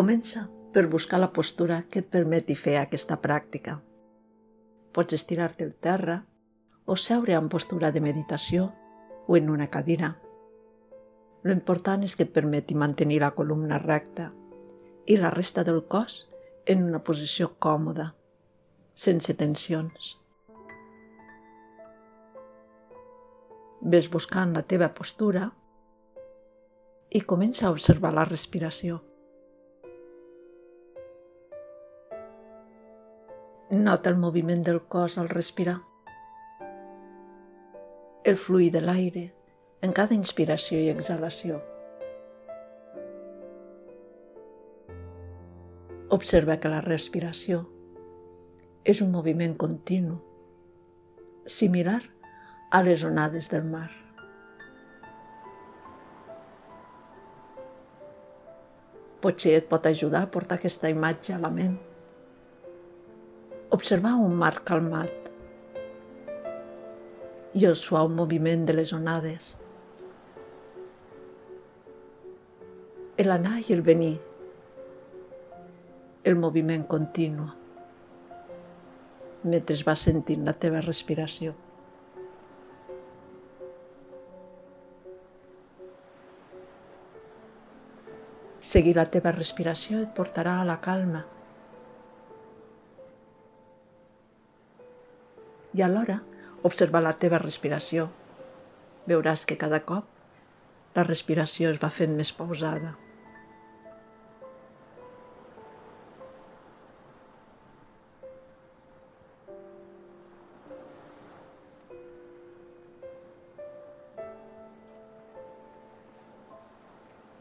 Comença per buscar la postura que et permeti fer aquesta pràctica. Pots estirar-te al terra o seure en postura de meditació o en una cadira. Lo important és que et permeti mantenir la columna recta i la resta del cos en una posició còmoda, sense tensions. Ves buscant la teva postura i comença a observar la respiració. Nota el moviment del cos al respirar. El fluir de l'aire en cada inspiració i exhalació. Observa que la respiració és un moviment continu, similar a les onades del mar. Potser et pot ajudar a portar aquesta imatge a la ment observar un mar calmat i el suau moviment de les onades. El anar i el venir, el moviment continu, mentre vas sentint la teva respiració. Seguir la teva respiració et portarà a la calma, i alhora observa la teva respiració. Veuràs que cada cop la respiració es va fent més pausada.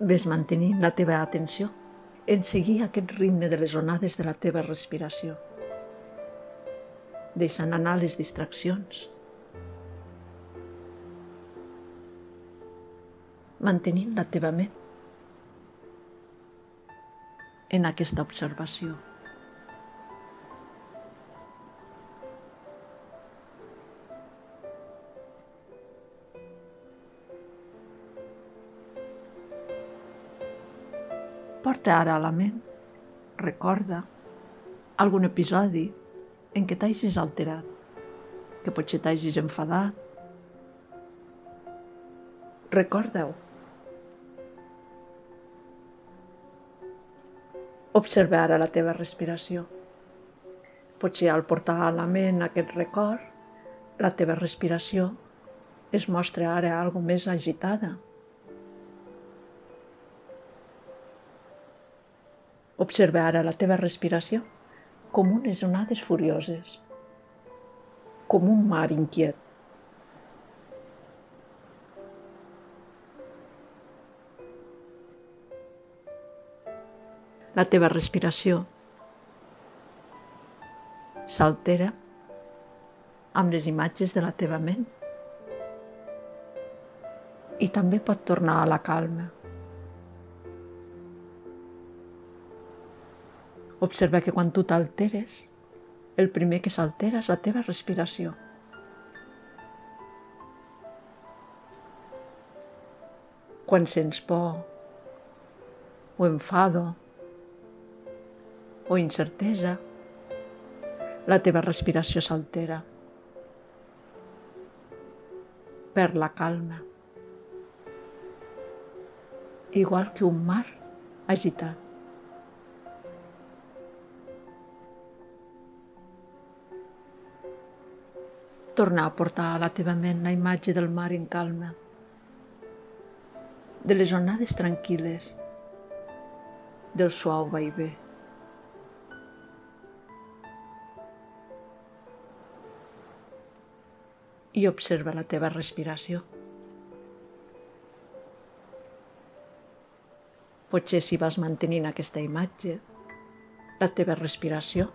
Ves mantenint la teva atenció en seguir aquest ritme de les onades de la teva respiració deixant anar les distraccions. Mantenint la teva ment en aquesta observació. Porta ara a la ment, recorda, algun episodi en què t'hagis alterat, que potser t'hagis enfadat. Recorda-ho. Observa ara la teva respiració. Potser al portar a la ment aquest record, la teva respiració es mostra ara algo més agitada. Observa ara la teva respiració com unes onades furioses, com un mar inquiet. La teva respiració s'altera amb les imatges de la teva ment i també pot tornar a la calma. Observa que quan tu t'alteres, el primer que s'altera és la teva respiració. Quan sents por, o enfado, o incertesa, la teva respiració s'altera. Per la calma. Igual que un mar agitat. Tornar a portar a la teva ment la imatge del mar en calma, de les onades tranquil·les, del suau vaivé. I observa la teva respiració. Potser si vas mantenint aquesta imatge, la teva respiració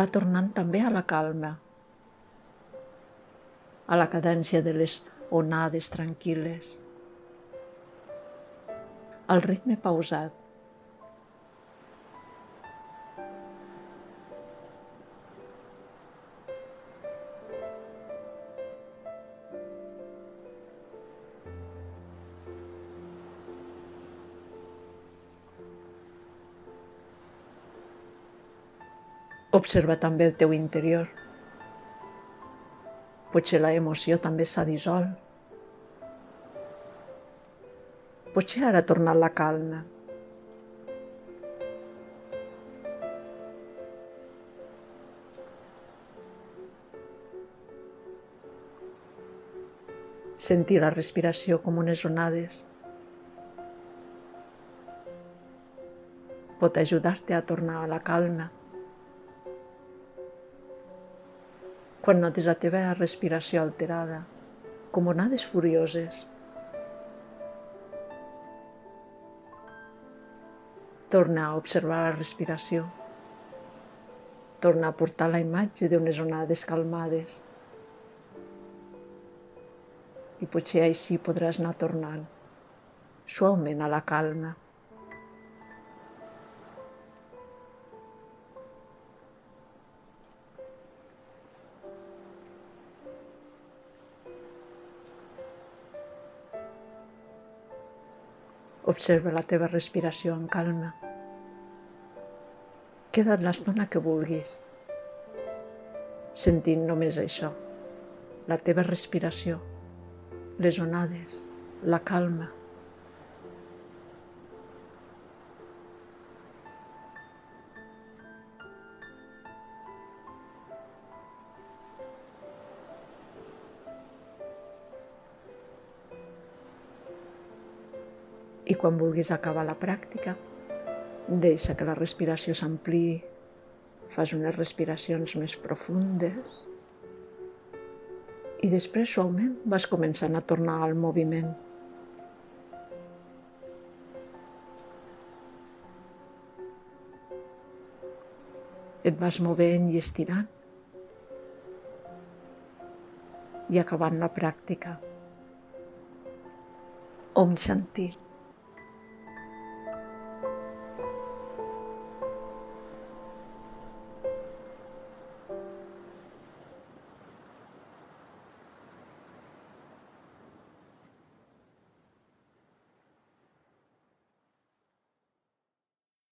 va tornant també a la calma a la cadència de les onades tranquil·les. El ritme pausat. Observa també el teu interior. Potser la emoció també s'ha dissolt. Potser ara ha tornat la calma. Sentir la respiració com unes onades pot ajudar-te a tornar a la calma. Quan notes la teva respiració alterada, com onades furioses, torna a observar la respiració. Torna a portar la imatge d'unes onades calmades. I potser així podràs anar tornant suaument a la calma. Observa la teva respiració en calma. Queda't l'estona que vulguis, sentint només això, la teva respiració, les onades, la calma. I quan vulguis acabar la pràctica, deixa que la respiració s'ampliï, fas unes respiracions més profundes i després suaument vas començant a tornar al moviment. Et vas movent i estirant i acabant la pràctica. Om Shanti.